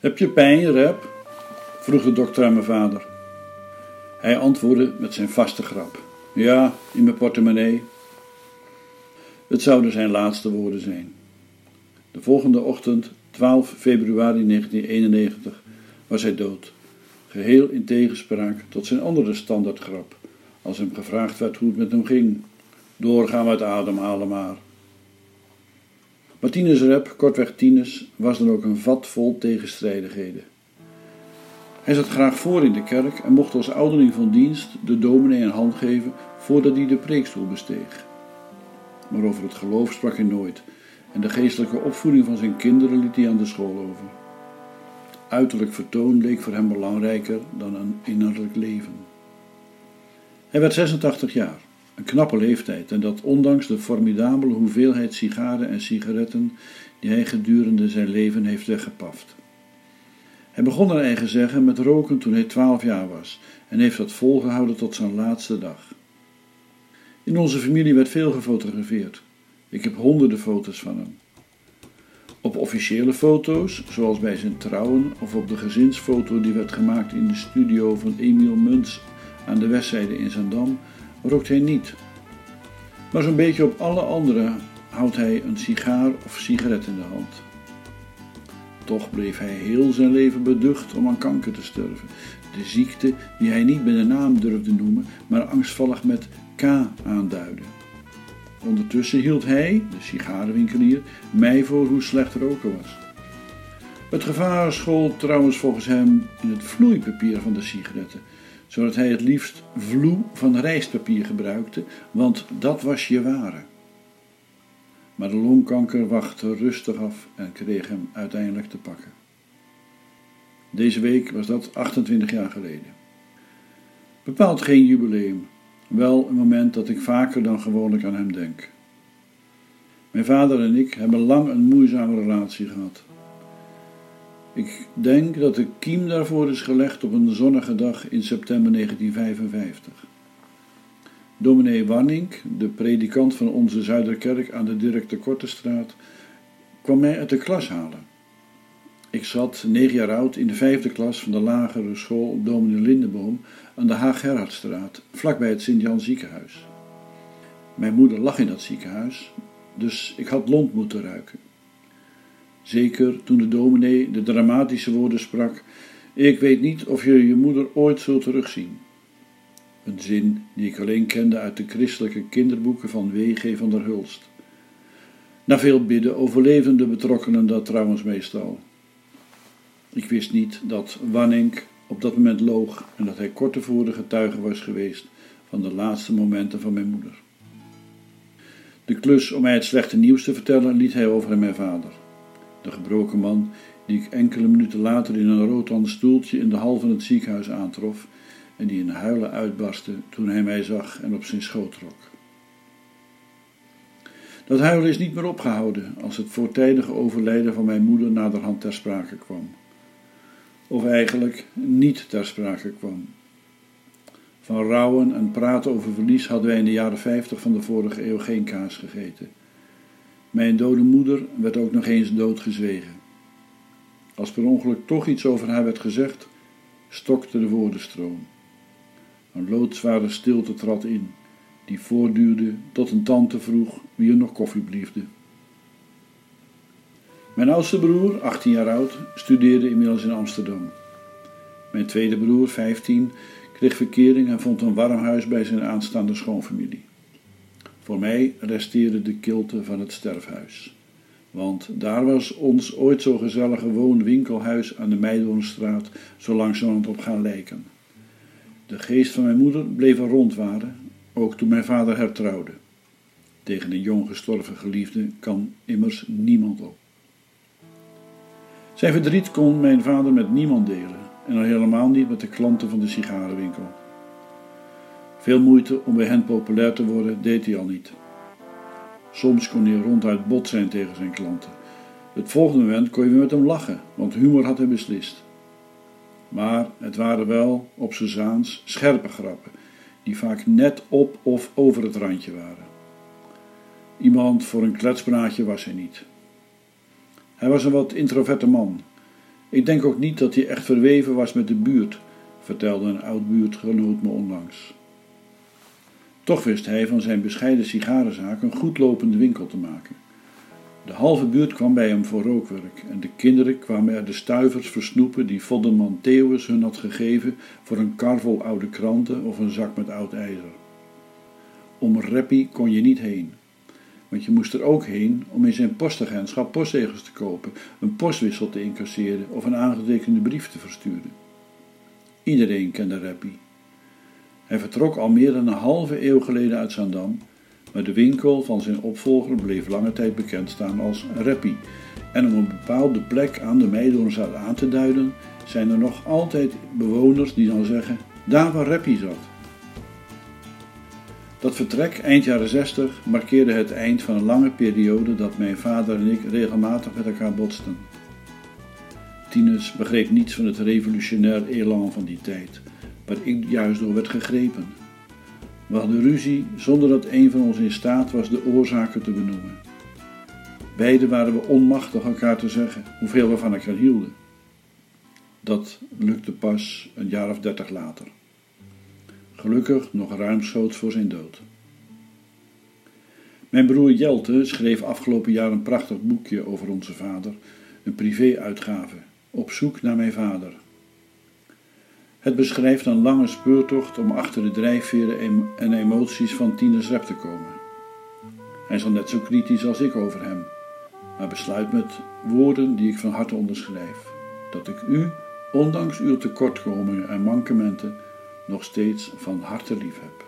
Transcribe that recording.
Heb je pijn, Rep? vroeg de dokter aan mijn vader. Hij antwoordde met zijn vaste grap. Ja, in mijn portemonnee. Het zouden zijn laatste woorden zijn. De volgende ochtend, 12 februari 1991, was hij dood. Geheel in tegenspraak tot zijn andere standaardgrap, als hem gevraagd werd hoe het met hem ging. Doorgaan met ademhalen maar. Martinus Rep, kortweg Tinus, was dan ook een vat vol tegenstrijdigheden. Hij zat graag voor in de kerk en mocht als ouderling van dienst de dominee een hand geven voordat hij de preekstoel besteeg. Maar over het geloof sprak hij nooit en de geestelijke opvoeding van zijn kinderen liet hij aan de school over. Uiterlijk vertoon leek voor hem belangrijker dan een innerlijk leven. Hij werd 86 jaar, een knappe leeftijd, en dat ondanks de formidabele hoeveelheid sigaren en sigaretten die hij gedurende zijn leven heeft weggepaft. Hij begon naar eigen zeggen met roken toen hij 12 jaar was en heeft dat volgehouden tot zijn laatste dag. In onze familie werd veel gefotografeerd. Ik heb honderden foto's van hem. Op officiële foto's, zoals bij zijn trouwen of op de gezinsfoto die werd gemaakt in de studio van Emiel Muns aan de westzijde in Zandam, rookt hij niet. Maar zo'n beetje op alle andere houdt hij een sigaar of sigaret in de hand. Toch bleef hij heel zijn leven beducht om aan kanker te sterven. De ziekte die hij niet met een naam durfde noemen, maar angstvallig met K aanduidde. Ondertussen hield hij, de sigarenwinkelier, mij voor hoe slecht roken was. Het gevaar school trouwens volgens hem in het vloeipapier van de sigaretten, zodat hij het liefst vloe van rijstpapier gebruikte, want dat was je ware. Maar de longkanker wachtte rustig af en kreeg hem uiteindelijk te pakken. Deze week was dat 28 jaar geleden. Bepaald geen jubileum, wel een moment dat ik vaker dan gewoonlijk aan hem denk. Mijn vader en ik hebben lang een moeizame relatie gehad. Ik denk dat de kiem daarvoor is gelegd op een zonnige dag in september 1955. Dominee Warnink, de predikant van onze Zuiderkerk aan de Dirk de Kortestraat, kwam mij uit de klas halen. Ik zat, negen jaar oud, in de vijfde klas van de lagere school Dominee Lindeboom aan de Haag-Gerhardstraat, vlakbij het Sint-Jan ziekenhuis. Mijn moeder lag in dat ziekenhuis, dus ik had lont moeten ruiken. Zeker toen de dominee de dramatische woorden sprak: Ik weet niet of je je moeder ooit zult terugzien. Een zin die ik alleen kende uit de christelijke kinderboeken van W.G. van der Hulst. Na veel bidden overleefden de betrokkenen dat trouwens meestal. Ik wist niet dat Wanning op dat moment loog en dat hij kort tevoren getuige was geweest van de laatste momenten van mijn moeder. De klus om mij het slechte nieuws te vertellen liet hij over aan mijn vader. De gebroken man, die ik enkele minuten later in een roodhand stoeltje in de hal van het ziekenhuis aantrof en die in huilen uitbarstte toen hij mij zag en op zijn schoot trok. Dat huilen is niet meer opgehouden als het voortijdige overlijden van mijn moeder naderhand ter sprake kwam of eigenlijk niet ter sprake kwam. Van rouwen en praten over verlies hadden wij in de jaren 50 van de vorige eeuw geen kaas gegeten. Mijn dode moeder werd ook nog eens doodgezwegen. Als per ongeluk toch iets over haar werd gezegd, stokte de woordenstroom. Een loodzware stilte trad in, die voortduurde tot een tante vroeg wie er nog koffie bliefde. Mijn oudste broer, 18 jaar oud, studeerde inmiddels in Amsterdam. Mijn tweede broer, 15, kreeg verkering en vond een warm huis bij zijn aanstaande schoonfamilie. Voor mij resteerde de kilte van het sterfhuis. Want daar was ons ooit zo gezellige woon-winkelhuis aan de Meidoornstraat zo langzamerhand op gaan lijken. De geest van mijn moeder bleef er rondwaren, ook toen mijn vader hertrouwde. Tegen een jong gestorven geliefde kan immers niemand op. Zijn verdriet kon mijn vader met niemand delen en al helemaal niet met de klanten van de sigarenwinkel. Veel moeite om bij hen populair te worden deed hij al niet. Soms kon hij ronduit bot zijn tegen zijn klanten. Het volgende moment kon je weer met hem lachen, want humor had hij beslist. Maar het waren wel, op zijn zaans, scherpe grappen, die vaak net op of over het randje waren. Iemand voor een kletspraatje was hij niet. Hij was een wat introverte man. Ik denk ook niet dat hij echt verweven was met de buurt, vertelde een oud buurtgenoot me onlangs. Toch wist hij van zijn bescheiden sigarenzaak een goed lopende winkel te maken. De halve buurt kwam bij hem voor rookwerk en de kinderen kwamen er de stuivers versnoepen die Vodderman Theeuwens hun had gegeven voor een kar vol oude kranten of een zak met oud ijzer. Om Reppie kon je niet heen, want je moest er ook heen om in zijn postagentschap postzegels te kopen, een postwissel te incasseren of een aangetekende brief te versturen. Iedereen kende Reppie. Hij vertrok al meer dan een halve eeuw geleden uit Zandam maar de winkel van zijn opvolger bleef lange tijd bekend staan als Reppie. En om een bepaalde plek aan de Meidoornstraat aan te duiden, zijn er nog altijd bewoners die dan zeggen: daar waar Reppie zat. Dat vertrek eind jaren 60 markeerde het eind van een lange periode dat mijn vader en ik regelmatig met elkaar botsten. Tinus begreep niets van het revolutionair elan van die tijd, waar ik juist door werd gegrepen. We hadden ruzie zonder dat een van ons in staat was de oorzaken te benoemen. Beiden waren we onmachtig elkaar te zeggen hoeveel we van elkaar hielden. Dat lukte pas een jaar of dertig later. Gelukkig nog ruimschoots voor zijn dood. Mijn broer Jelte schreef afgelopen jaar een prachtig boekje over onze vader, een privé-uitgave, op zoek naar mijn vader. Het beschrijft een lange speurtocht om achter de drijfveren en emoties van Tinus Rep te komen. Hij is al net zo kritisch als ik over hem, maar besluit met woorden die ik van harte onderschrijf: dat ik u, ondanks uw tekortkomingen en mankementen, nog steeds van harte lief heb.